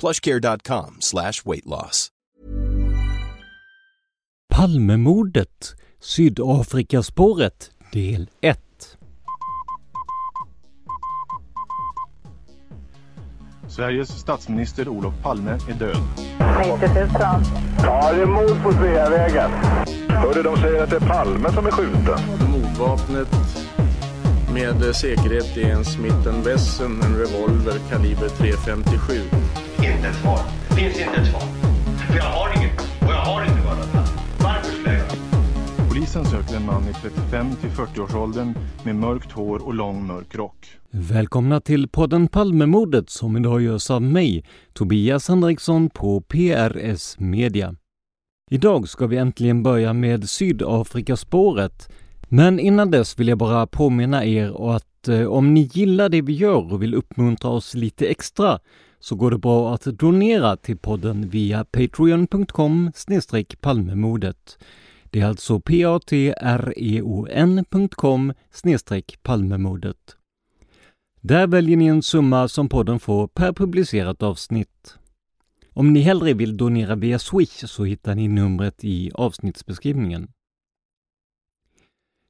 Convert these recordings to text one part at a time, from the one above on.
plushcare.com slash weight loss. Palmemordet, Sydafrikaspåret, del 1. Sveriges statsminister Olof Palme är död. 90 000. Ja, det är mord på Sveavägen. Hörde de säger att det är Palme som är skjuten. Mordvapnet med säkerhet är en Smith Wesson, en revolver kaliber .357. Inte ett svar. Det finns inte ett svar. För jag har inget. Och jag har inte varit Varför skulle jag göra det? Polisen söker en man i 35 till 40-årsåldern med mörkt hår och lång mörk rock. Välkomna till podden Palmemordet som idag görs av mig, Tobias Henriksson på PRS Media. Idag ska vi äntligen börja med Sydafrikaspåret. Men innan dess vill jag bara påminna er att eh, om ni gillar det vi gör och vill uppmuntra oss lite extra så går det bra att donera till podden via patreon.com palmemodet. Det är alltså patreon.com palmemodet. Där väljer ni en summa som podden får per publicerat avsnitt. Om ni hellre vill donera via Swish så hittar ni numret i avsnittsbeskrivningen.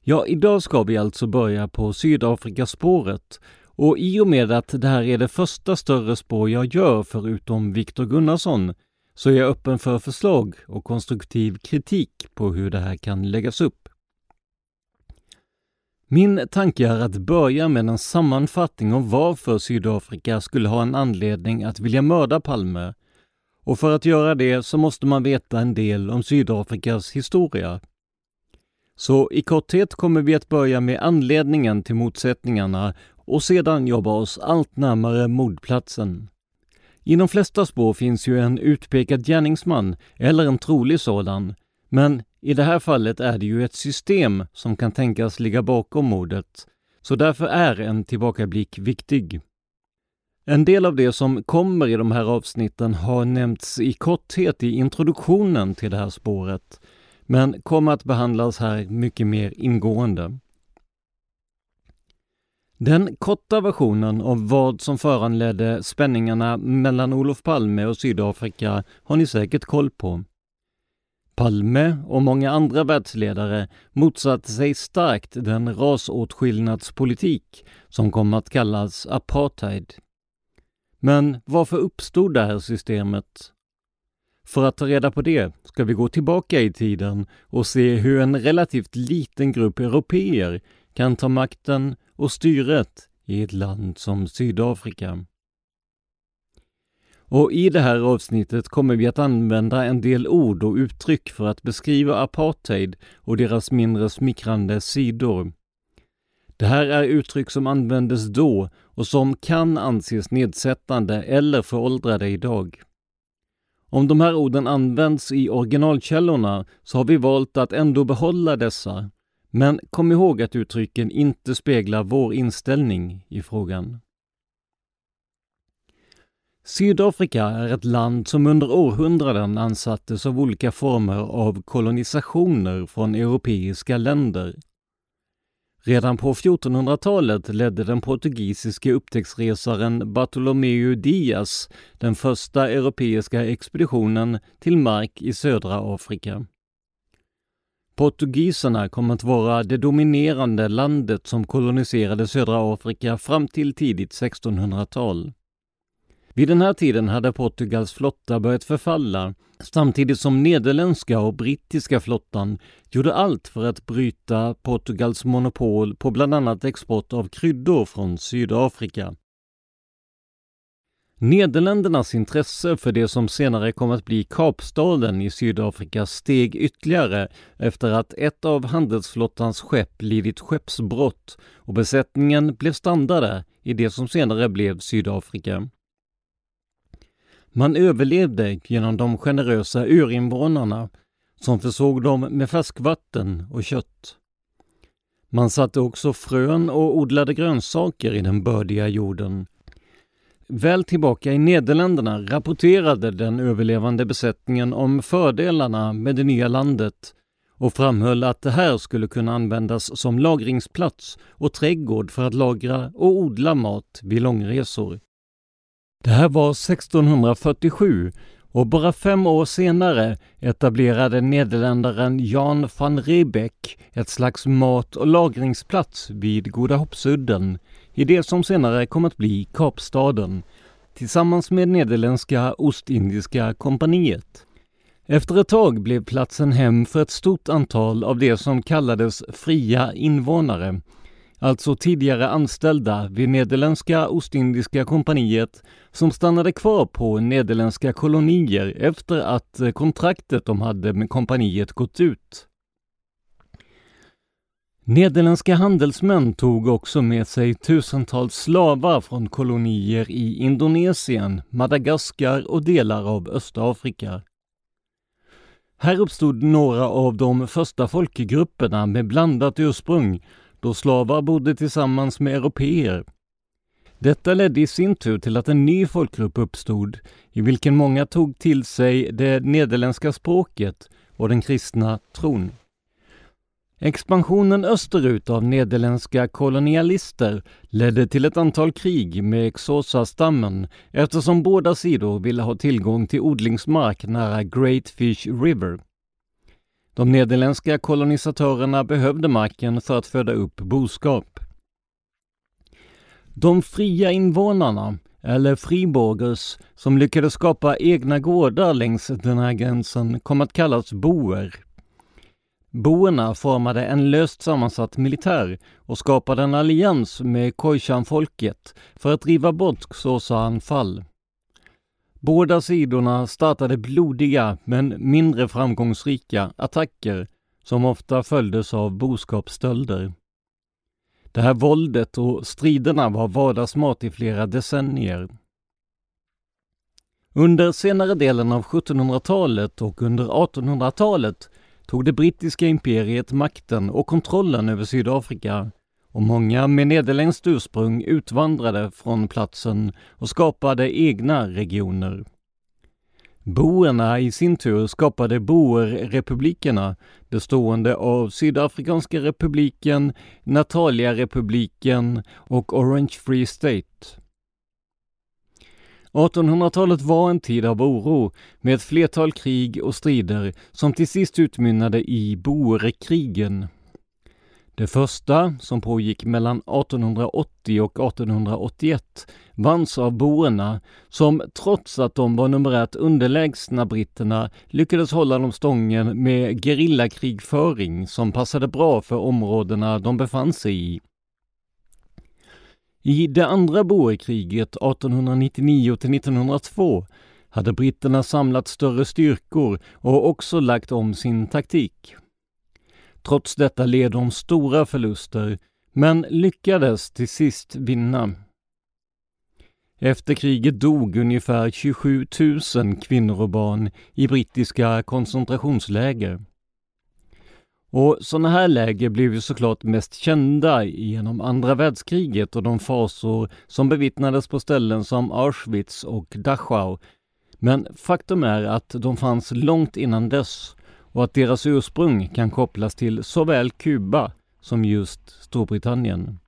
Ja, idag ska vi alltså börja på Sydafrikaspåret och i och med att det här är det första större spår jag gör förutom Viktor Gunnarsson så är jag öppen för förslag och konstruktiv kritik på hur det här kan läggas upp. Min tanke är att börja med en sammanfattning om varför Sydafrika skulle ha en anledning att vilja mörda Palme. Och för att göra det så måste man veta en del om Sydafrikas historia. Så i korthet kommer vi att börja med anledningen till motsättningarna och sedan jobba oss allt närmare mordplatsen. I de flesta spår finns ju en utpekad gärningsman, eller en trolig sådan, men i det här fallet är det ju ett system som kan tänkas ligga bakom mordet, så därför är en tillbakablick viktig. En del av det som kommer i de här avsnitten har nämnts i korthet i introduktionen till det här spåret, men kommer att behandlas här mycket mer ingående. Den korta versionen av vad som föranledde spänningarna mellan Olof Palme och Sydafrika har ni säkert koll på. Palme och många andra världsledare motsatte sig starkt den rasåtskillnadspolitik som kom att kallas apartheid. Men varför uppstod det här systemet? För att ta reda på det ska vi gå tillbaka i tiden och se hur en relativt liten grupp europeer kan ta makten och styret i ett land som Sydafrika. Och i det här avsnittet kommer vi att använda en del ord och uttryck för att beskriva apartheid och deras mindre smickrande sidor. Det här är uttryck som användes då och som kan anses nedsättande eller föråldrade idag. Om de här orden används i originalkällorna så har vi valt att ändå behålla dessa. Men kom ihåg att uttrycken inte speglar vår inställning i frågan. Sydafrika är ett land som under århundraden ansattes av olika former av kolonisationer från europeiska länder. Redan på 1400-talet ledde den portugisiske upptäcktsresaren Bartolomeu Diaz den första europeiska expeditionen till mark i södra Afrika. Portugiserna kom att vara det dominerande landet som koloniserade södra Afrika fram till tidigt 1600-tal. Vid den här tiden hade Portugals flotta börjat förfalla samtidigt som nederländska och brittiska flottan gjorde allt för att bryta Portugals monopol på bland annat export av kryddor från Sydafrika. Nederländernas intresse för det som senare kom att bli Kapstaden i Sydafrika steg ytterligare efter att ett av handelsflottans skepp lidit skeppsbrott och besättningen blev standare i det som senare blev Sydafrika. Man överlevde genom de generösa urinvånarna som försåg dem med färskvatten och kött. Man satte också frön och odlade grönsaker i den bördiga jorden. Väl tillbaka i Nederländerna rapporterade den överlevande besättningen om fördelarna med det nya landet och framhöll att det här skulle kunna användas som lagringsplats och trädgård för att lagra och odla mat vid långresor. Det här var 1647 och bara fem år senare etablerade nederländaren Jan van Riebeck ett slags mat och lagringsplats vid Goda Hoppsudden i det som senare kom att bli Kapstaden tillsammans med nederländska Ostindiska kompaniet. Efter ett tag blev platsen hem för ett stort antal av det som kallades fria invånare alltså tidigare anställda vid Nederländska Ostindiska kompaniet som stannade kvar på nederländska kolonier efter att eh, kontraktet de hade med kompaniet gått ut. Nederländska handelsmän tog också med sig tusentals slavar från kolonier i Indonesien, Madagaskar och delar av Östafrika. Här uppstod några av de första folkgrupperna med blandat ursprung då slavar bodde tillsammans med europeer. Detta ledde i sin tur till att en ny folkgrupp uppstod i vilken många tog till sig det nederländska språket och den kristna tron. Expansionen österut av nederländska kolonialister ledde till ett antal krig med Xhosa-stammen eftersom båda sidor ville ha tillgång till odlingsmark nära Great Fish River. De nederländska kolonisatörerna behövde marken för att föda upp boskap. De fria invånarna, eller friborgers, som lyckades skapa egna gårdar längs den här gränsen kom att kallas boer. Boerna formade en löst sammansatt militär och skapade en allians med Khoisan-folket för att driva bort Xhosa-anfall. Båda sidorna startade blodiga men mindre framgångsrika attacker som ofta följdes av boskapsstölder. Det här våldet och striderna var vardagsmat i flera decennier. Under senare delen av 1700-talet och under 1800-talet tog det brittiska imperiet makten och kontrollen över Sydafrika och många med nederländskt ursprung utvandrade från platsen och skapade egna regioner. Boerna i sin tur skapade boerrepublikerna bestående av Sydafrikanska republiken, Natalia-republiken och Orange Free State. 1800-talet var en tid av oro med ett flertal krig och strider som till sist utmynnade i boerkrigen det första, som pågick mellan 1880 och 1881, vanns av boerna som trots att de var numerärt underlägsna britterna lyckades hålla dem stången med gerillakrigföring som passade bra för områdena de befann sig i. I det andra boerkriget 1899 till 1902 hade britterna samlat större styrkor och också lagt om sin taktik. Trots detta led de stora förluster, men lyckades till sist vinna. Efter kriget dog ungefär 27 000 kvinnor och barn i brittiska koncentrationsläger. Och sådana här läger blev ju såklart mest kända genom andra världskriget och de fasor som bevittnades på ställen som Auschwitz och Dachau. Men faktum är att de fanns långt innan dess och att deras ursprung kan kopplas till såväl Kuba som just Storbritannien.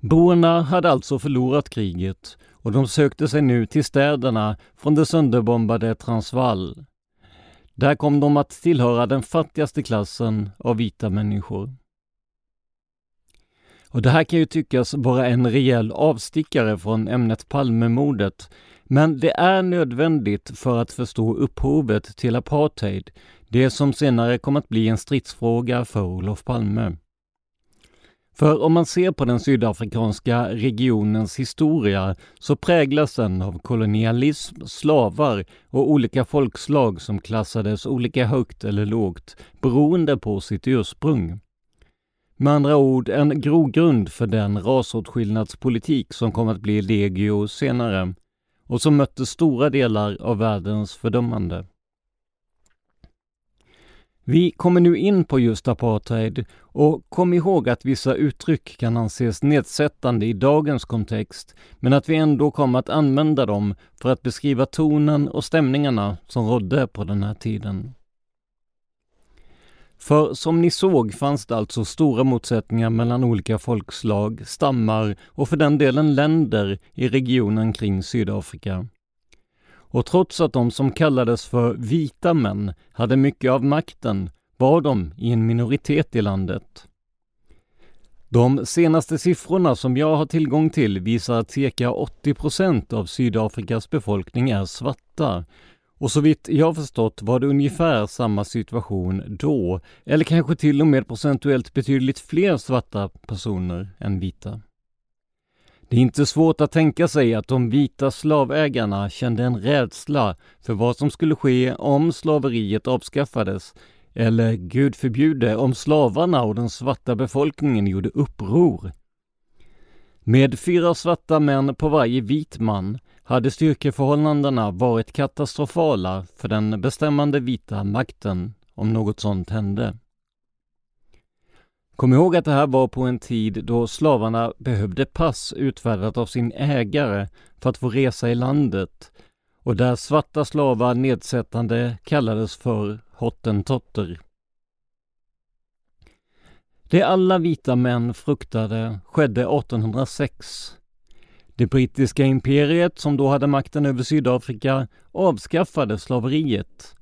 Boerna hade alltså förlorat kriget och de sökte sig nu till städerna från det sönderbombade Transvaal. Där kom de att tillhöra den fattigaste klassen av vita människor. Och det här kan ju tyckas vara en rejäl avstickare från ämnet Palmemordet, men det är nödvändigt för att förstå upphovet till apartheid, det som senare kom att bli en stridsfråga för Olof Palme. För om man ser på den sydafrikanska regionens historia så präglas den av kolonialism, slavar och olika folkslag som klassades olika högt eller lågt beroende på sitt ursprung. Med andra ord en grogrund för den rasåtskillnadspolitik som kom att bli legio senare och som mötte stora delar av världens fördömande. Vi kommer nu in på just apartheid och kom ihåg att vissa uttryck kan anses nedsättande i dagens kontext, men att vi ändå kommer att använda dem för att beskriva tonen och stämningarna som rådde på den här tiden. För som ni såg fanns det alltså stora motsättningar mellan olika folkslag, stammar och för den delen länder i regionen kring Sydafrika. Och trots att de som kallades för vita män hade mycket av makten var de i en minoritet i landet. De senaste siffrorna som jag har tillgång till visar att cirka 80 procent av Sydafrikas befolkning är svarta. Och så vitt jag förstått var det ungefär samma situation då, eller kanske till och med procentuellt betydligt fler svarta personer än vita. Det är inte svårt att tänka sig att de vita slavägarna kände en rädsla för vad som skulle ske om slaveriet avskaffades, eller Gud förbjude om slavarna och den svarta befolkningen gjorde uppror. Med fyra svarta män på varje vit man hade styrkeförhållandena varit katastrofala för den bestämmande vita makten om något sånt hände. Kom ihåg att det här var på en tid då slavarna behövde pass utfärdat av sin ägare för att få resa i landet och där svarta slavar nedsättande kallades för hottentotter. Det alla vita män fruktade skedde 1806. Det brittiska imperiet, som då hade makten över Sydafrika, avskaffade slaveriet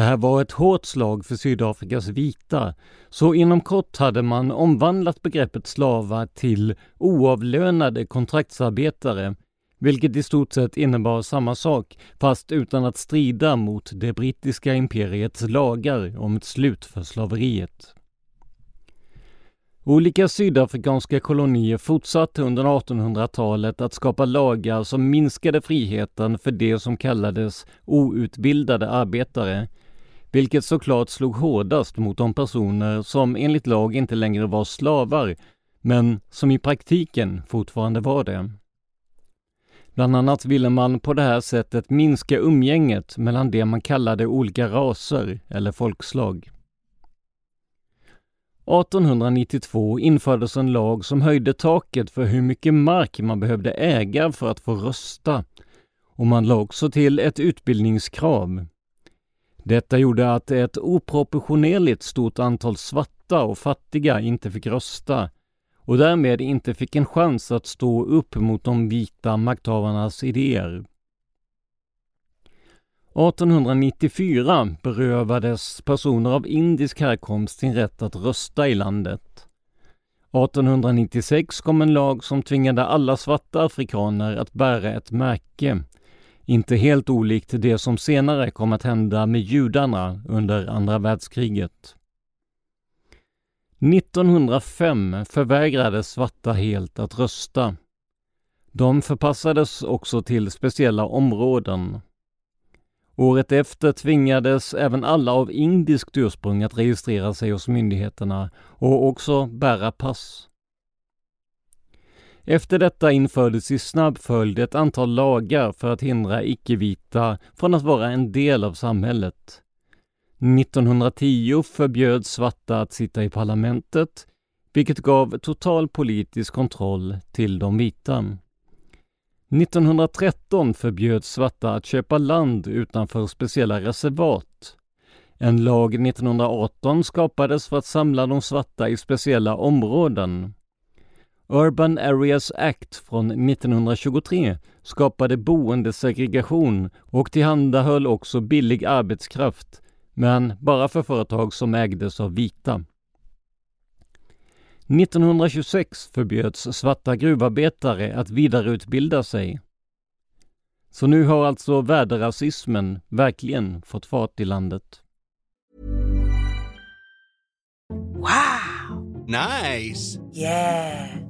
det här var ett hårt slag för Sydafrikas vita, så inom kort hade man omvandlat begreppet slavar till oavlönade kontraktsarbetare, vilket i stort sett innebar samma sak, fast utan att strida mot det brittiska imperiets lagar om ett slut för slaveriet. Olika sydafrikanska kolonier fortsatte under 1800-talet att skapa lagar som minskade friheten för det som kallades outbildade arbetare, vilket såklart slog hårdast mot de personer som enligt lag inte längre var slavar, men som i praktiken fortfarande var det. Bland annat ville man på det här sättet minska umgänget mellan det man kallade olika raser eller folkslag. 1892 infördes en lag som höjde taket för hur mycket mark man behövde äga för att få rösta och man lade också till ett utbildningskrav. Detta gjorde att ett oproportionerligt stort antal svarta och fattiga inte fick rösta och därmed inte fick en chans att stå upp mot de vita makthavarnas idéer. 1894 berövades personer av indisk härkomst sin rätt att rösta i landet. 1896 kom en lag som tvingade alla svarta afrikaner att bära ett märke inte helt olikt det som senare kom att hända med judarna under andra världskriget. 1905 förvägrades svarta helt att rösta. De förpassades också till speciella områden. Året efter tvingades även alla av indiskt ursprung att registrera sig hos myndigheterna och också bära pass. Efter detta infördes i snabb följd ett antal lagar för att hindra icke-vita från att vara en del av samhället. 1910 förbjöds svarta att sitta i parlamentet, vilket gav total politisk kontroll till de vita. 1913 förbjöds svarta att köpa land utanför speciella reservat. En lag 1918 skapades för att samla de svarta i speciella områden. Urban Areas Act från 1923 skapade boendesegregation och tillhandahöll också billig arbetskraft, men bara för företag som ägdes av vita. 1926 förbjöds svarta gruvarbetare att vidareutbilda sig. Så nu har alltså värderasismen verkligen fått fart i landet. Wow! Nice! Yeah!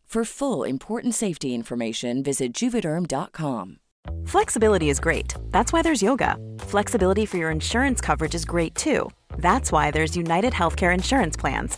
For full important safety information, visit juvederm.com. Flexibility is great. That's why there's yoga. Flexibility for your insurance coverage is great too. That's why there's United Healthcare Insurance Plans.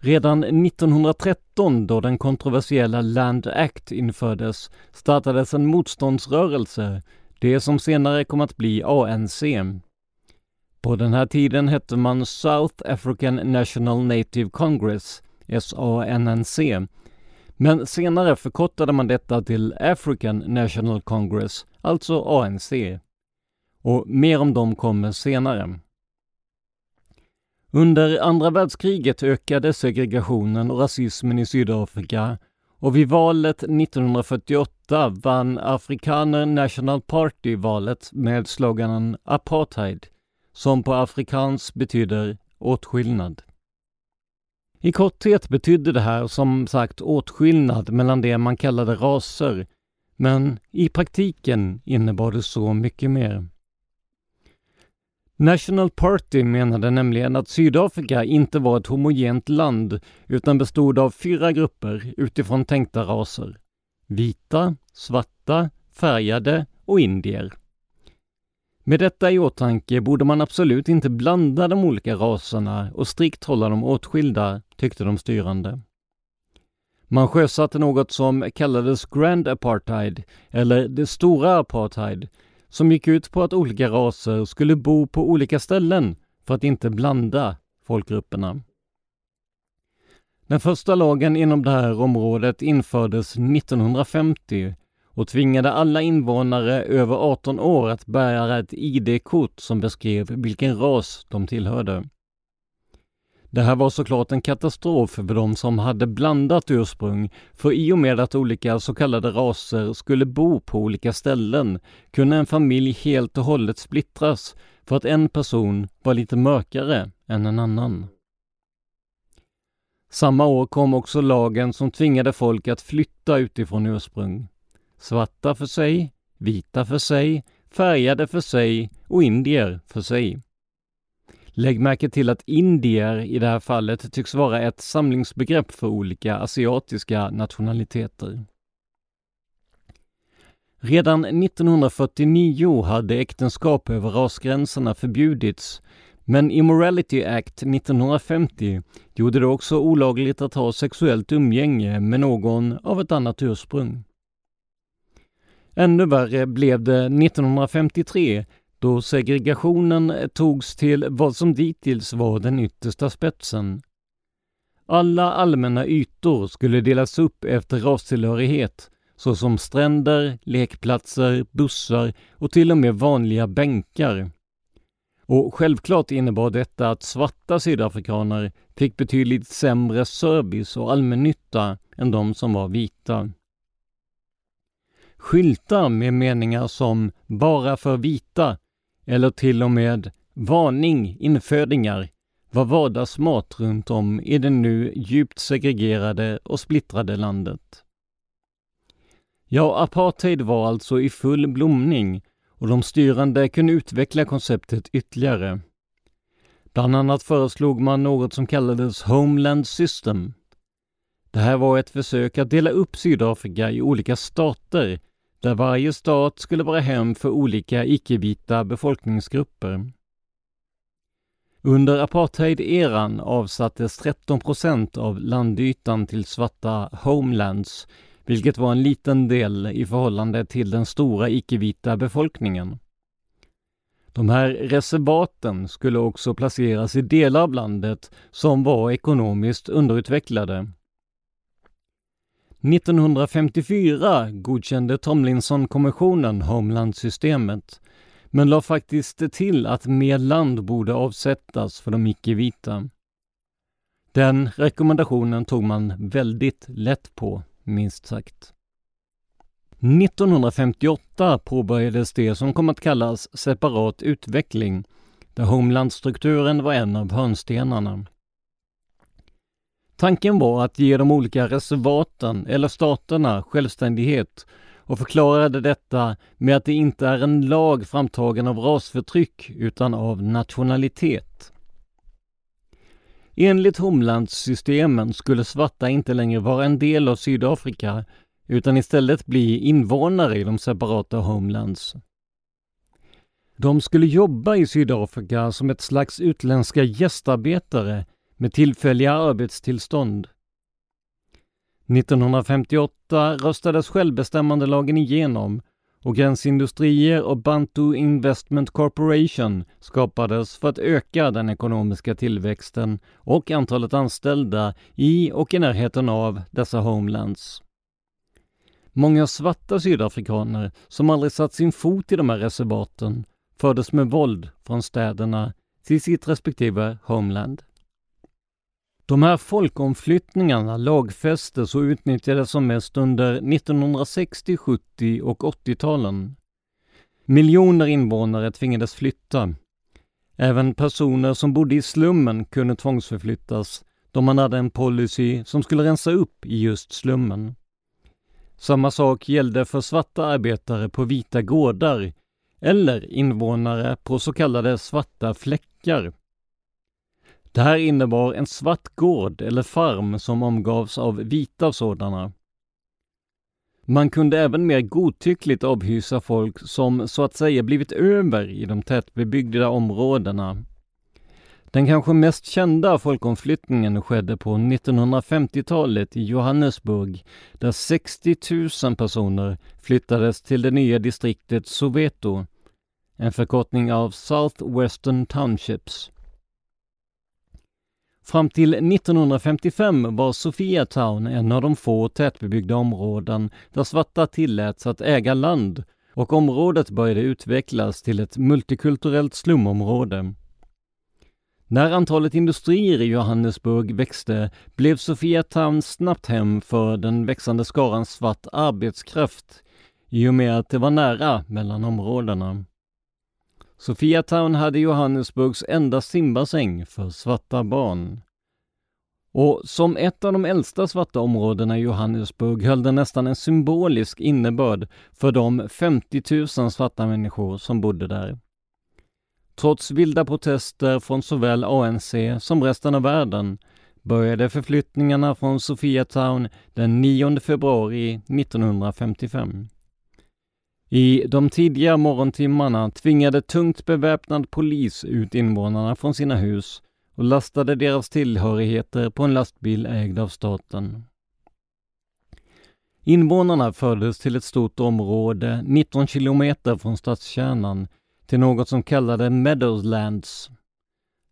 Redan 1913 då den kontroversiella Land Act infördes startades en motståndsrörelse, det som senare kom att bli ANC. På den här tiden hette man South African National Native Congress, SANNC, men senare förkortade man detta till African National Congress, alltså ANC. Och mer om dem kommer senare. Under andra världskriget ökade segregationen och rasismen i Sydafrika och vid valet 1948 vann Afrikaner National Party valet med sloganen apartheid, som på afrikans betyder åtskillnad. I korthet betydde det här som sagt åtskillnad mellan det man kallade raser, men i praktiken innebar det så mycket mer. National Party menade nämligen att Sydafrika inte var ett homogent land utan bestod av fyra grupper utifrån tänkta raser. Vita, svarta, färgade och indier. Med detta i åtanke borde man absolut inte blanda de olika raserna och strikt hålla dem åtskilda, tyckte de styrande. Man sjösatte något som kallades Grand Apartheid, eller det stora apartheid, som gick ut på att olika raser skulle bo på olika ställen för att inte blanda folkgrupperna. Den första lagen inom det här området infördes 1950 och tvingade alla invånare över 18 år att bära ett ID-kort som beskrev vilken ras de tillhörde. Det här var såklart en katastrof för de som hade blandat ursprung, för i och med att olika så kallade raser skulle bo på olika ställen kunde en familj helt och hållet splittras för att en person var lite mörkare än en annan. Samma år kom också lagen som tvingade folk att flytta utifrån ursprung. Svarta för sig, vita för sig, färgade för sig och indier för sig. Lägg märke till att indier i det här fallet tycks vara ett samlingsbegrepp för olika asiatiska nationaliteter. Redan 1949 hade äktenskap över rasgränserna förbjudits, men Immorality Act 1950 gjorde det också olagligt att ha sexuellt umgänge med någon av ett annat ursprung. Ännu värre blev det 1953 då segregationen togs till vad som dittills var den yttersta spetsen. Alla allmänna ytor skulle delas upp efter rastillhörighet såsom stränder, lekplatser, bussar och till och med vanliga bänkar. Och självklart innebar detta att svarta sydafrikaner fick betydligt sämre service och allmännytta än de som var vita. Skyltar med meningar som ”bara för vita” eller till och med ”varning infödingar” var vardagsmat runt om i det nu djupt segregerade och splittrade landet. Ja, apartheid var alltså i full blomning och de styrande kunde utveckla konceptet ytterligare. Bland annat föreslog man något som kallades Homeland System. Det här var ett försök att dela upp Sydafrika i olika stater där varje stat skulle vara hem för olika icke-vita befolkningsgrupper. Under apartheid-eran avsattes 13 procent av landytan till svarta homelands vilket var en liten del i förhållande till den stora icke-vita befolkningen. De här reservaten skulle också placeras i delar av landet som var ekonomiskt underutvecklade. 1954 godkände Tomlinson-kommissionen Homeland-systemet men la faktiskt till att mer land borde avsättas för de icke-vita. Den rekommendationen tog man väldigt lätt på minst sagt. 1958 påbörjades det som kom att kallas separat utveckling, där Homeland-strukturen var en av hörnstenarna. Tanken var att ge de olika reservaten eller staterna självständighet och förklarade detta med att det inte är en lag framtagen av rasförtryck utan av nationalitet. Enligt Homelandssystemen skulle svarta inte längre vara en del av Sydafrika utan istället bli invånare i de separata Homelands. De skulle jobba i Sydafrika som ett slags utländska gästarbetare med tillfälliga arbetstillstånd. 1958 röstades självbestämmandelagen igenom och Gränsindustrier och Bantu Investment Corporation skapades för att öka den ekonomiska tillväxten och antalet anställda i och i närheten av dessa homelands. Många svarta sydafrikaner som aldrig satt sin fot i de här reservaten fördes med våld från städerna till sitt respektive homeland. De här folkomflyttningarna lagfästes och utnyttjades som mest under 1960-, 70 och 80-talen. Miljoner invånare tvingades flytta. Även personer som bodde i slummen kunde tvångsförflyttas då man hade en policy som skulle rensa upp i just slummen. Samma sak gällde för svarta arbetare på vita gårdar eller invånare på så kallade svarta fläckar. Det här innebar en svart gård eller farm som omgavs av vita sådana. Man kunde även mer godtyckligt avhysa folk som så att säga blivit över i de tätbebyggda områdena. Den kanske mest kända folkomflyttningen skedde på 1950-talet i Johannesburg där 60 000 personer flyttades till det nya distriktet Soweto, en förkortning av South Western Townships. Fram till 1955 var Sofia Town en av de få tätbebyggda områden där svarta tilläts att äga land och området började utvecklas till ett multikulturellt slumområde. När antalet industrier i Johannesburg växte blev Sofia Town snabbt hem för den växande skaran svart arbetskraft i och med att det var nära mellan områdena. Sofiatown hade Johannesburgs enda simbassäng för svarta barn. Och som ett av de äldsta svarta områdena i Johannesburg höll den nästan en symbolisk innebörd för de 50 000 svarta människor som bodde där. Trots vilda protester från såväl ANC som resten av världen började förflyttningarna från Sofiatown den 9 februari 1955. I de tidiga morgontimmarna tvingade tungt beväpnad polis ut invånarna från sina hus och lastade deras tillhörigheter på en lastbil ägd av staten. Invånarna fördes till ett stort område 19 kilometer från stadskärnan till något som kallades Meadowlands.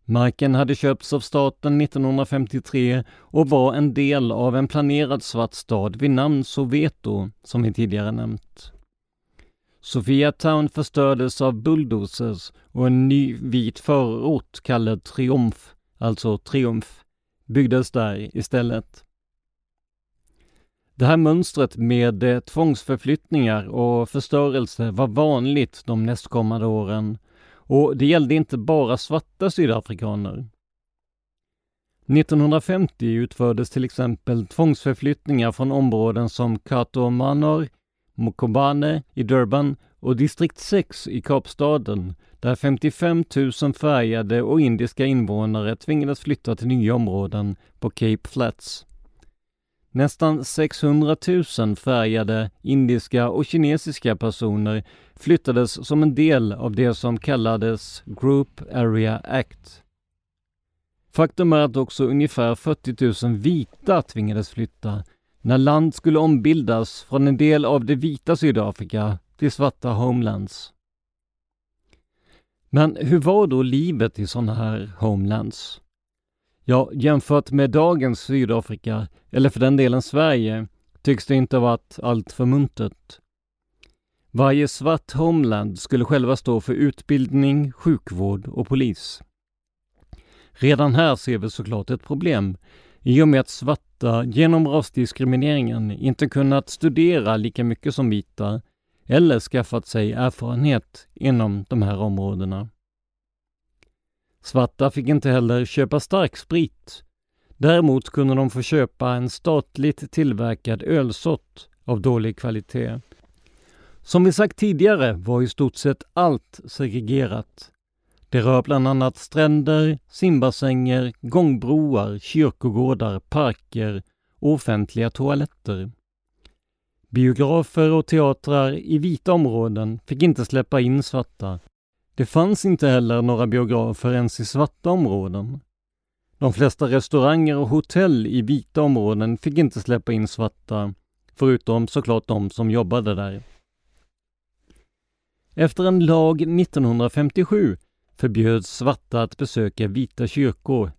Marken hade köpts av staten 1953 och var en del av en planerad svart stad vid namn Soweto, som vi tidigare nämnt. Sofia Town förstördes av bulldozers och en ny vit förort kallad Triumf, alltså Triumf, byggdes där istället. Det här mönstret med eh, tvångsförflyttningar och förstörelse var vanligt de nästkommande åren och det gällde inte bara svarta sydafrikaner. 1950 utfördes till exempel tvångsförflyttningar från områden som Kato Manor, Mokobane i Durban och distrikt 6 i Kapstaden där 55 000 färgade och indiska invånare tvingades flytta till nya områden på Cape Flats. Nästan 600 000 färgade indiska och kinesiska personer flyttades som en del av det som kallades Group Area Act. Faktum är att också ungefär 40 000 vita tvingades flytta när land skulle ombildas från en del av det vita Sydafrika till svarta homelands. Men hur var då livet i sådana här homelands? Ja, jämfört med dagens Sydafrika, eller för den delen Sverige, tycks det inte ha varit allt för muntert. Varje svart homeland skulle själva stå för utbildning, sjukvård och polis. Redan här ser vi såklart ett problem i och med att svarta genom rasdiskrimineringen inte kunnat studera lika mycket som vita eller skaffat sig erfarenhet inom de här områdena. Svarta fick inte heller köpa starksprit. Däremot kunde de få köpa en statligt tillverkad ölsort av dålig kvalitet. Som vi sagt tidigare var i stort sett allt segregerat. Det rör bland annat stränder, simbassänger, gångbroar, kyrkogårdar, parker och offentliga toaletter. Biografer och teatrar i vita områden fick inte släppa in svarta. Det fanns inte heller några biografer ens i svarta områden. De flesta restauranger och hotell i vita områden fick inte släppa in svarta, förutom såklart de som jobbade där. Efter en lag 1957 förbjöds svarta att besöka vita kyrkor.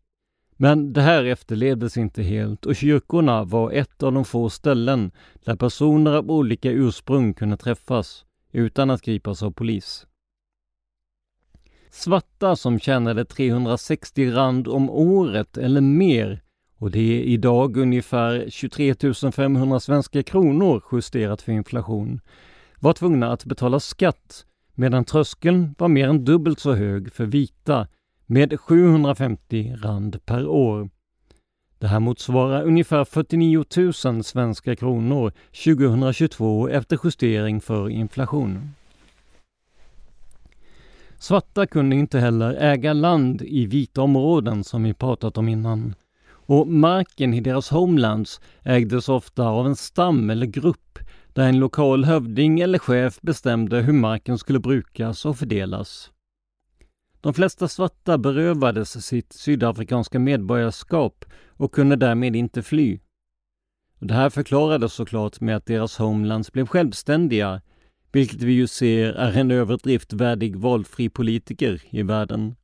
Men det här efterlevdes inte helt och kyrkorna var ett av de få ställen där personer av olika ursprung kunde träffas utan att gripas av polis. Svarta som tjänade 360 rand om året eller mer och det är idag ungefär 23 500 svenska kronor justerat för inflation, var tvungna att betala skatt medan tröskeln var mer än dubbelt så hög för vita med 750 rand per år. Det här motsvarar ungefär 49 000 svenska kronor 2022 efter justering för inflation. Svarta kunde inte heller äga land i vita områden som vi pratat om innan. Och marken i deras homelands ägdes ofta av en stam eller grupp där en lokal hövding eller chef bestämde hur marken skulle brukas och fördelas. De flesta svarta berövades sitt sydafrikanska medborgarskap och kunde därmed inte fly. Det här förklarades såklart med att deras homelands blev självständiga, vilket vi ju ser är en överdrift värdig valfri politiker i världen.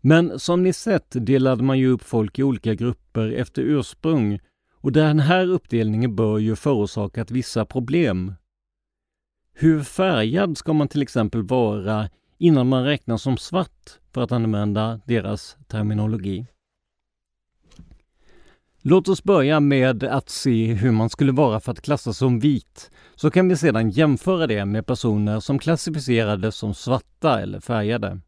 Men som ni sett delade man ju upp folk i olika grupper efter ursprung och den här uppdelningen bör ju förorsakat vissa problem. Hur färgad ska man till exempel vara innan man räknas som svart, för att använda deras terminologi? Låt oss börja med att se hur man skulle vara för att klassas som vit, så kan vi sedan jämföra det med personer som klassificerades som svarta eller färgade.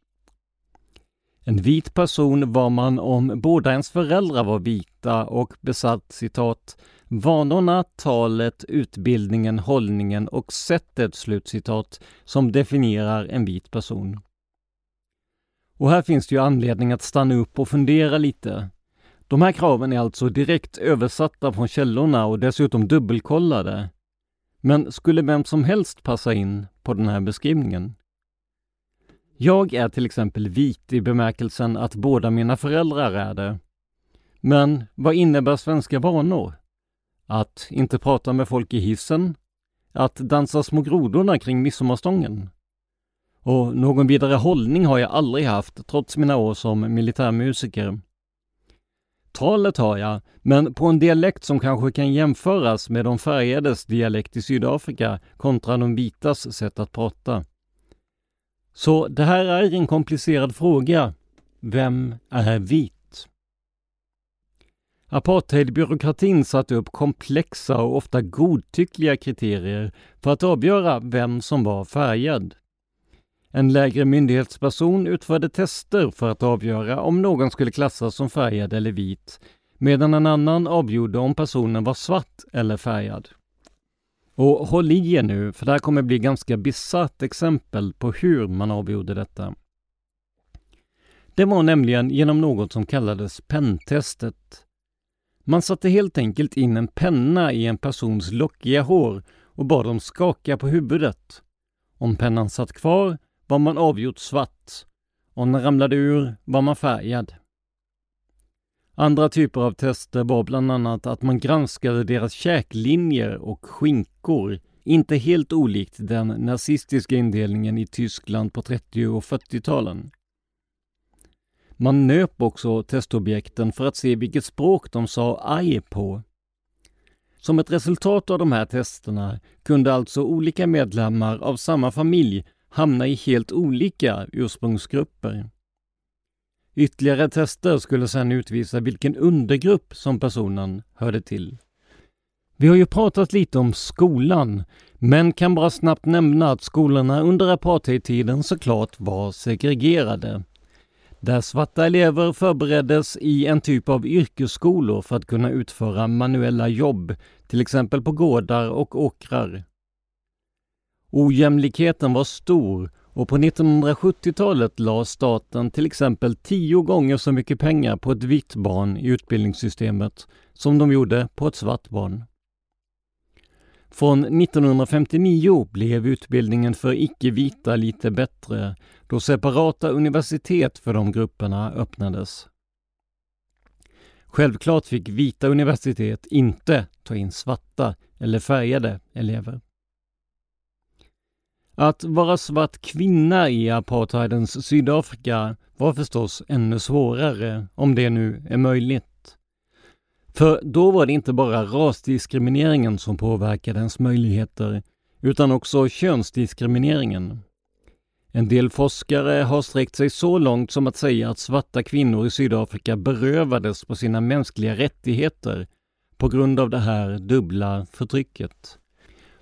En vit person var man om båda ens föräldrar var vita och besatt citat vanorna, talet, utbildningen, hållningen och sättet slutcitat som definierar en vit person. Och här finns det ju anledning att stanna upp och fundera lite. De här kraven är alltså direkt översatta från källorna och dessutom dubbelkollade. Men skulle vem som helst passa in på den här beskrivningen? Jag är till exempel vit i bemärkelsen att båda mina föräldrar är det. Men vad innebär svenska vanor? Att inte prata med folk i hissen? Att dansa små grodorna kring midsommarstången? Och någon vidare hållning har jag aldrig haft trots mina år som militärmusiker. Talet har jag, men på en dialekt som kanske kan jämföras med de färgades dialekt i Sydafrika kontra de vitas sätt att prata. Så det här är en komplicerad fråga. Vem är vit? Apartheidbyråkratin satte upp komplexa och ofta godtyckliga kriterier för att avgöra vem som var färgad. En lägre myndighetsperson utförde tester för att avgöra om någon skulle klassas som färgad eller vit, medan en annan avgjorde om personen var svart eller färgad. Och håll i er nu, för det här kommer bli ganska bisarrt exempel på hur man avgjorde detta. Det var nämligen genom något som kallades penntestet. Man satte helt enkelt in en penna i en persons lockiga hår och bad dem skaka på huvudet. Om pennan satt kvar var man avgjort svart. Om den ramlade ur var man färgad. Andra typer av tester var bland annat att man granskade deras käklinjer och skinkor, inte helt olikt den nazistiska indelningen i Tyskland på 30 och 40-talen. Man nöp också testobjekten för att se vilket språk de sa aj på. Som ett resultat av de här testerna kunde alltså olika medlemmar av samma familj hamna i helt olika ursprungsgrupper. Ytterligare tester skulle sedan utvisa vilken undergrupp som personen hörde till. Vi har ju pratat lite om skolan, men kan bara snabbt nämna att skolorna under apartheidtiden såklart var segregerade. Där svarta elever förbereddes i en typ av yrkesskolor för att kunna utföra manuella jobb, till exempel på gårdar och åkrar. Ojämlikheten var stor och på 1970-talet la staten till exempel tio gånger så mycket pengar på ett vitt barn i utbildningssystemet som de gjorde på ett svart barn. Från 1959 blev utbildningen för icke-vita lite bättre då separata universitet för de grupperna öppnades. Självklart fick vita universitet inte ta in svarta eller färgade elever. Att vara svart kvinna i apartheidens Sydafrika var förstås ännu svårare, om det nu är möjligt. För då var det inte bara rasdiskrimineringen som påverkade ens möjligheter, utan också könsdiskrimineringen. En del forskare har sträckt sig så långt som att säga att svarta kvinnor i Sydafrika berövades på sina mänskliga rättigheter på grund av det här dubbla förtrycket.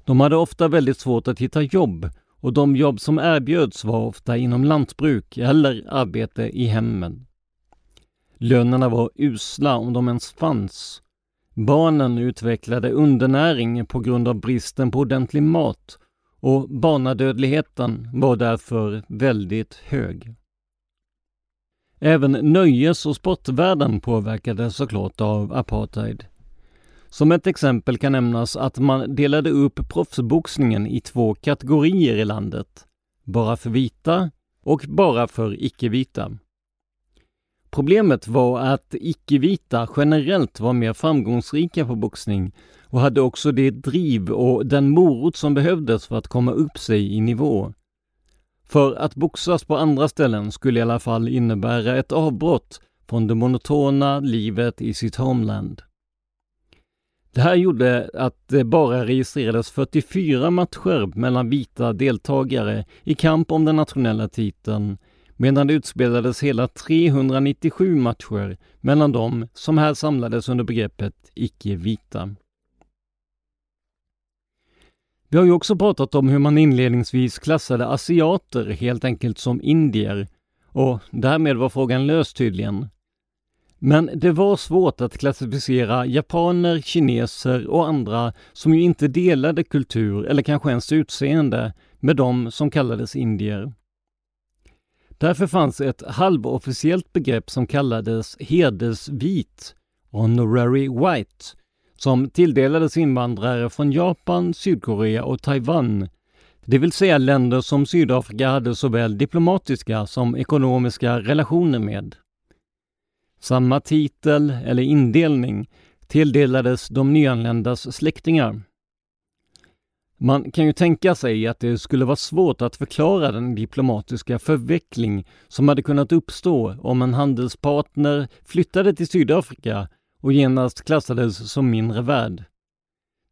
De hade ofta väldigt svårt att hitta jobb och de jobb som erbjöds var ofta inom lantbruk eller arbete i hemmen. Lönerna var usla om de ens fanns. Barnen utvecklade undernäring på grund av bristen på ordentlig mat och barnadödligheten var därför väldigt hög. Även nöjes och sportvärlden påverkades såklart av apartheid. Som ett exempel kan nämnas att man delade upp proffsboxningen i två kategorier i landet. Bara för vita och bara för icke-vita. Problemet var att icke-vita generellt var mer framgångsrika på boxning och hade också det driv och den morot som behövdes för att komma upp sig i nivå. För att boxas på andra ställen skulle i alla fall innebära ett avbrott från det monotona livet i sitt homeland. Det här gjorde att det bara registrerades 44 matcher mellan vita deltagare i kamp om den nationella titeln, medan det utspelades hela 397 matcher mellan dem som här samlades under begreppet icke-vita. Vi har ju också pratat om hur man inledningsvis klassade asiater helt enkelt som indier och därmed var frågan löst tydligen. Men det var svårt att klassificera japaner, kineser och andra som ju inte delade kultur eller kanske ens utseende med de som kallades indier. Därför fanns ett halvofficiellt begrepp som kallades hedersvit, honorary white, som tilldelades invandrare från Japan, Sydkorea och Taiwan, det vill säga länder som Sydafrika hade såväl diplomatiska som ekonomiska relationer med. Samma titel eller indelning tilldelades de nyanländas släktingar. Man kan ju tänka sig att det skulle vara svårt att förklara den diplomatiska förveckling som hade kunnat uppstå om en handelspartner flyttade till Sydafrika och genast klassades som mindre värd.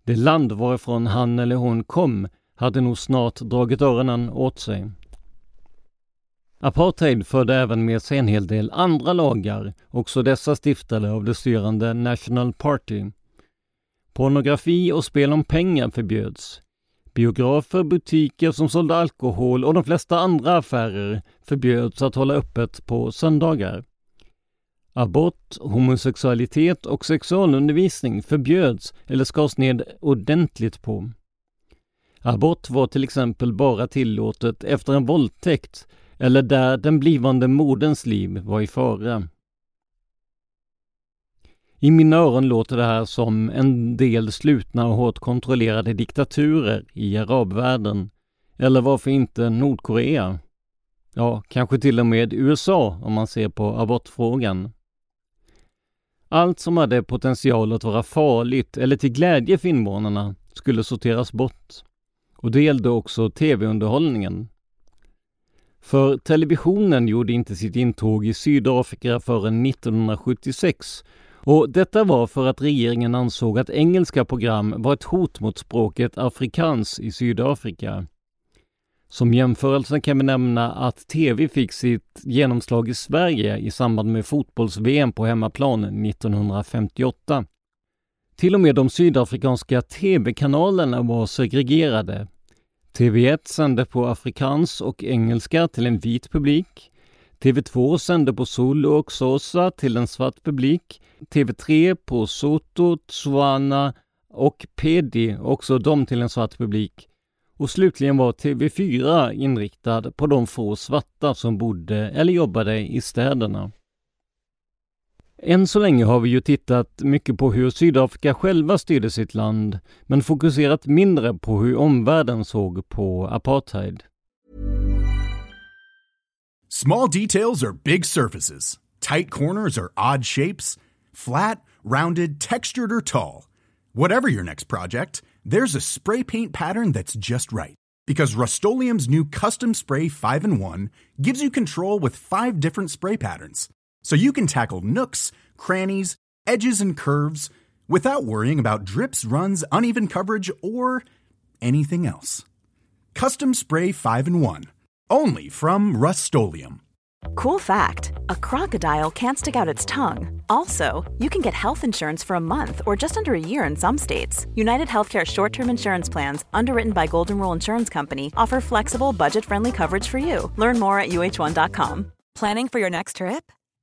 Det land varifrån han eller hon kom hade nog snart dragit öronen åt sig. Apartheid förde även med sig en hel del andra lagar, också dessa stiftade av det styrande National Party. Pornografi och spel om pengar förbjöds. Biografer, butiker som sålde alkohol och de flesta andra affärer förbjöds att hålla öppet på söndagar. Abort, homosexualitet och sexualundervisning förbjöds eller skars ned ordentligt på. Abort var till exempel bara tillåtet efter en våldtäkt eller där den blivande moderns liv var i fara. I mina öron låter det här som en del slutna och hårt kontrollerade diktaturer i arabvärlden. Eller varför inte Nordkorea? Ja, kanske till och med USA om man ser på abortfrågan. Allt som hade potential att vara farligt eller till glädje för invånarna skulle sorteras bort. Och det gällde också tv-underhållningen. För televisionen gjorde inte sitt intåg i Sydafrika förrän 1976 och detta var för att regeringen ansåg att engelska program var ett hot mot språket afrikans i Sydafrika. Som jämförelse kan vi nämna att TV fick sitt genomslag i Sverige i samband med fotbolls-VM på hemmaplan 1958. Till och med de sydafrikanska TV-kanalerna var segregerade. TV1 sände på afrikans och engelska till en vit publik. TV2 sände på Zulu och Xhosa till en svart publik. TV3 på Soto, Tswana och Pedi, också de till en svart publik. Och slutligen var TV4 inriktad på de få svarta som bodde eller jobbade i städerna. Än så länge har vi ju tittat mycket på hur Sydafrika själva styrde sitt land, men fokuserat mindre på hur omvärlden såg på apartheid. Small details are big surfaces. Tight corners are odd shapes. Flat, rounded, textured or tall. Whatever your next project, there's a spray paint pattern that's just right. Because rust new Custom Spray 5 in 1 gives you control with five different spray patterns so you can tackle nooks, crannies, edges, and curves without worrying about drips, runs, uneven coverage, or anything else. Custom Spray 5 and 1. Only from Rust Cool fact a crocodile can't stick out its tongue. Also, you can get health insurance for a month or just under a year in some states. United Healthcare short term insurance plans, underwritten by Golden Rule Insurance Company, offer flexible, budget friendly coverage for you. Learn more at uh1.com. Planning for your next trip?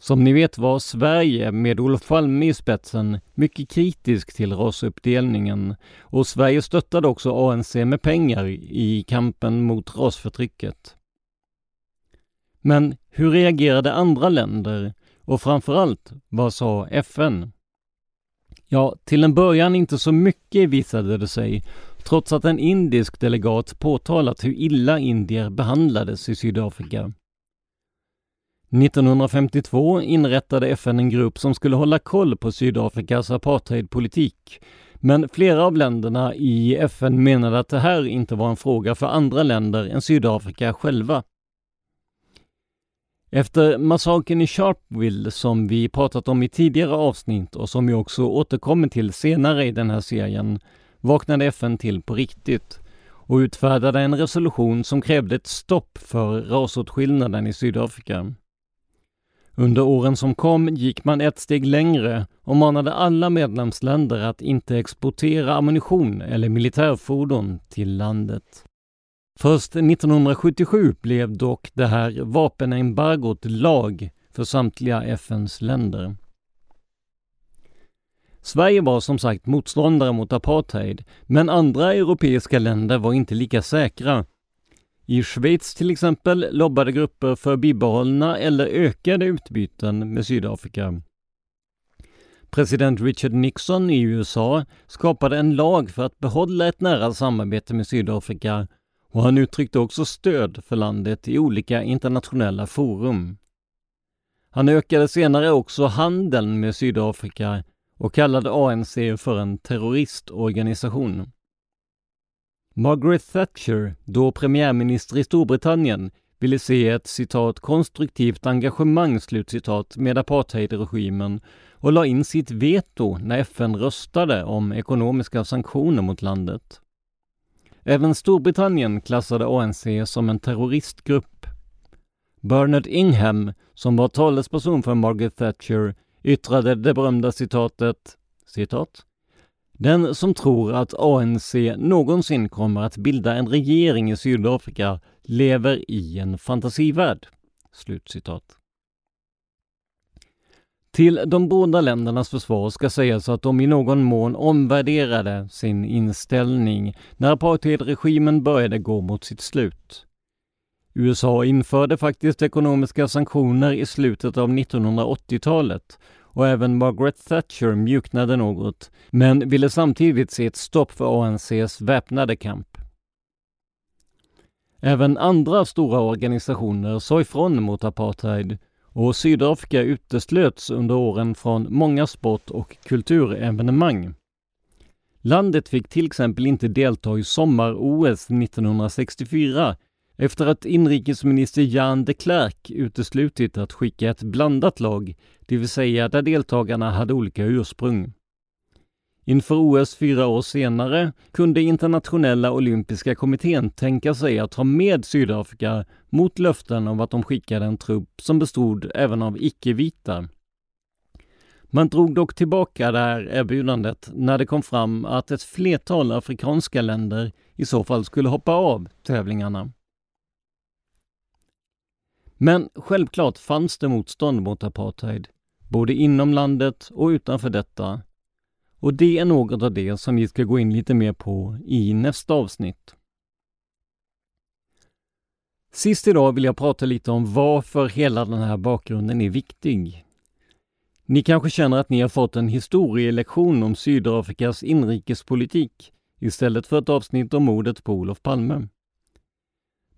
Som ni vet var Sverige med Olof Palme i spetsen mycket kritisk till rasuppdelningen och Sverige stöttade också ANC med pengar i kampen mot rasförtrycket. Men hur reagerade andra länder och framförallt, vad sa FN? Ja, till en början inte så mycket visade det sig, trots att en indisk delegat påtalat hur illa indier behandlades i Sydafrika. 1952 inrättade FN en grupp som skulle hålla koll på Sydafrikas apartheidpolitik. Men flera av länderna i FN menade att det här inte var en fråga för andra länder än Sydafrika själva. Efter massakern i Sharpeville som vi pratat om i tidigare avsnitt och som vi också återkommer till senare i den här serien vaknade FN till på riktigt och utfärdade en resolution som krävde ett stopp för rasåtskillnaden i Sydafrika. Under åren som kom gick man ett steg längre och manade alla medlemsländer att inte exportera ammunition eller militärfordon till landet. Först 1977 blev dock det här vapenembargot lag för samtliga FNs länder. Sverige var som sagt motståndare mot apartheid, men andra europeiska länder var inte lika säkra. I Schweiz till exempel lobbade grupper för bibehållna eller ökade utbyten med Sydafrika. President Richard Nixon i USA skapade en lag för att behålla ett nära samarbete med Sydafrika och han uttryckte också stöd för landet i olika internationella forum. Han ökade senare också handeln med Sydafrika och kallade ANC för en terroristorganisation. Margaret Thatcher, då premiärminister i Storbritannien, ville se ett citat konstruktivt engagemang slutcitat med apartheidregimen och la in sitt veto när FN röstade om ekonomiska sanktioner mot landet. Även Storbritannien klassade ANC som en terroristgrupp. Bernard Ingham, som var talesperson för Margaret Thatcher, yttrade det berömda citatet citat den som tror att ANC någonsin kommer att bilda en regering i Sydafrika lever i en fantasivärld. Slutcitat. Till de båda ländernas försvar ska sägas att de i någon mån omvärderade sin inställning när apartheidregimen började gå mot sitt slut. USA införde faktiskt ekonomiska sanktioner i slutet av 1980-talet och även Margaret Thatcher mjuknade något, men ville samtidigt se ett stopp för ANCs väpnade kamp. Även andra stora organisationer sa ifrån mot apartheid och Sydafrika uteslöts under åren från många sport och kulturevenemang. Landet fick till exempel inte delta i sommar-OS 1964 efter att inrikesminister Jan de Klerk uteslutit att skicka ett blandat lag, det vill säga där deltagarna hade olika ursprung. Inför OS fyra år senare kunde internationella olympiska kommittén tänka sig att ha med Sydafrika mot löften om att de skickade en trupp som bestod även av icke-vita. Man drog dock tillbaka det här erbjudandet när det kom fram att ett flertal afrikanska länder i så fall skulle hoppa av tävlingarna. Men självklart fanns det motstånd mot apartheid, både inom landet och utanför detta. Och det är något av det som vi ska gå in lite mer på i nästa avsnitt. Sist idag vill jag prata lite om varför hela den här bakgrunden är viktig. Ni kanske känner att ni har fått en historielektion om Sydafrikas inrikespolitik istället för ett avsnitt om mordet på Olof Palme.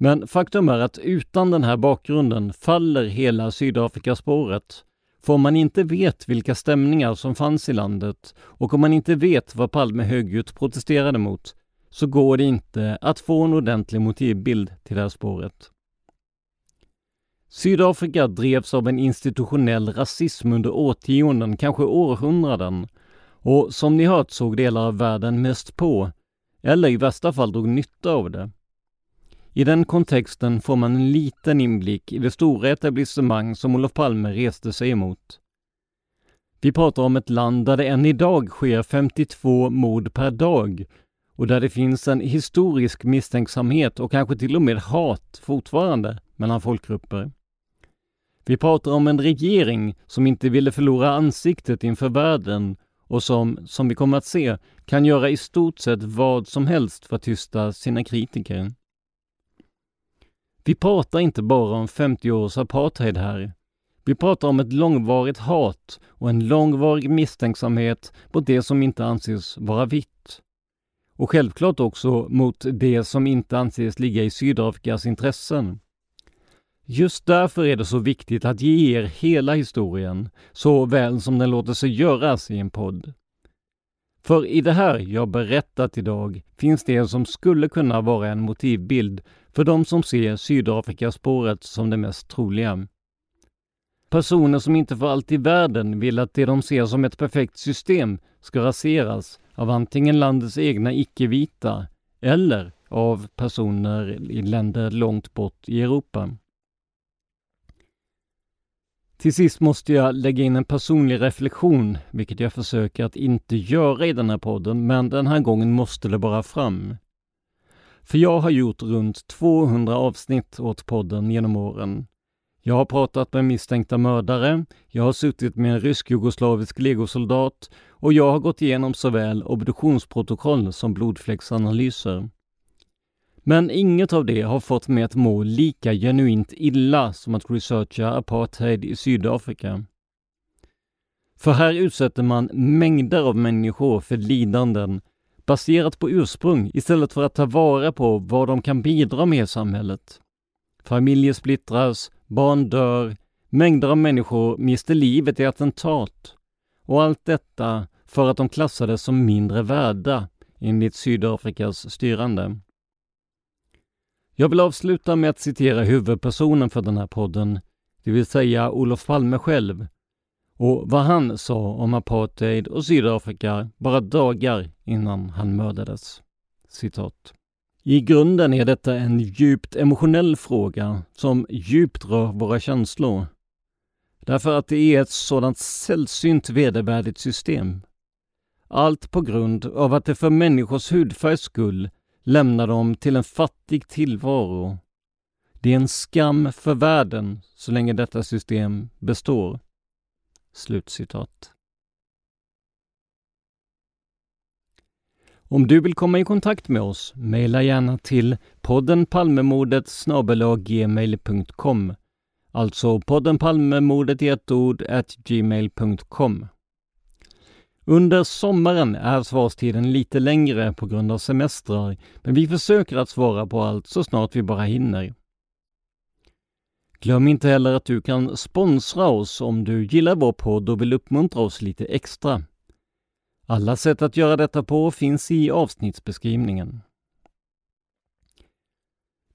Men faktum är att utan den här bakgrunden faller hela Sydafrikaspåret. För om man inte vet vilka stämningar som fanns i landet och om man inte vet vad Palme högljutt protesterade mot så går det inte att få en ordentlig motivbild till det här spåret. Sydafrika drevs av en institutionell rasism under årtionden, kanske århundraden. Och som ni hört såg delar av världen mest på, eller i värsta fall drog nytta av det. I den kontexten får man en liten inblick i det stora etablissemang som Olof Palme reste sig emot. Vi pratar om ett land där det än idag sker 52 mord per dag och där det finns en historisk misstänksamhet och kanske till och med hat fortfarande mellan folkgrupper. Vi pratar om en regering som inte ville förlora ansiktet inför världen och som, som vi kommer att se, kan göra i stort sett vad som helst för att tysta sina kritiker. Vi pratar inte bara om 50 års apartheid här. Vi pratar om ett långvarigt hat och en långvarig misstänksamhet mot det som inte anses vara vitt. och självklart också mot det som inte anses ligga i Sydafrikas intressen. Just därför är det så viktigt att ge er hela historien, så väl som den låter sig göras i en podd. För i det här jag berättat idag finns det som skulle kunna vara en motivbild för de som ser Sydafrikaspåret som det mest troliga. Personer som inte för allt i världen vill att det de ser som ett perfekt system ska raseras av antingen landets egna icke-vita eller av personer i länder långt bort i Europa. Till sist måste jag lägga in en personlig reflektion, vilket jag försöker att inte göra i den här podden, men den här gången måste det bara fram. För jag har gjort runt 200 avsnitt åt podden genom åren. Jag har pratat med misstänkta mördare, jag har suttit med en rysk-jugoslavisk legosoldat och jag har gått igenom såväl obduktionsprotokoll som blodfläcksanalyser. Men inget av det har fått mig att må lika genuint illa som att researcha apartheid i Sydafrika. För här utsätter man mängder av människor för lidanden baserat på ursprung istället för att ta vara på vad de kan bidra med i samhället. Familjer splittras, barn dör, mängder av människor mister livet i attentat. Och allt detta för att de klassades som mindre värda enligt Sydafrikas styrande. Jag vill avsluta med att citera huvudpersonen för den här podden, det vill säga Olof Palme själv, och vad han sa om apartheid och Sydafrika bara dagar innan han mördades. Citat. I grunden är detta en djupt emotionell fråga som djupt rör våra känslor. Därför att det är ett sådant sällsynt vedervärdigt system. Allt på grund av att det för människors hudfärgs skull lämnar dem till en fattig tillvaro. Det är en skam för världen så länge detta system består. Slutcitat. Om du vill komma i kontakt med oss, mejla gärna till podden Palmemordet gmail.com Alltså podden Palmemordet i ett ord at gmail.com under sommaren är svarstiden lite längre på grund av semestrar, men vi försöker att svara på allt så snart vi bara hinner. Glöm inte heller att du kan sponsra oss om du gillar vår podd och vill uppmuntra oss lite extra. Alla sätt att göra detta på finns i avsnittsbeskrivningen.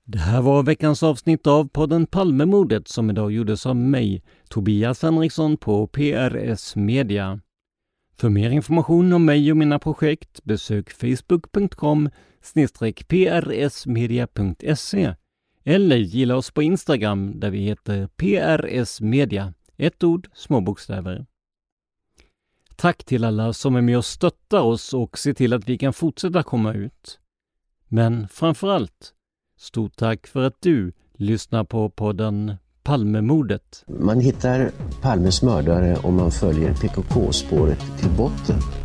Det här var veckans avsnitt av podden Palmemordet som idag gjordes av mig, Tobias Henriksson på PRS Media. För mer information om mig och mina projekt besök facebook.com prsmedia.se eller gilla oss på Instagram där vi heter PRS Media, ett ord, små bokstäver. Tack till alla som är med och stöttar oss och ser till att vi kan fortsätta komma ut. Men framför allt, stort tack för att du lyssnar på podden Palmemordet. Man hittar Palmes mördare om man följer PKK-spåret till botten.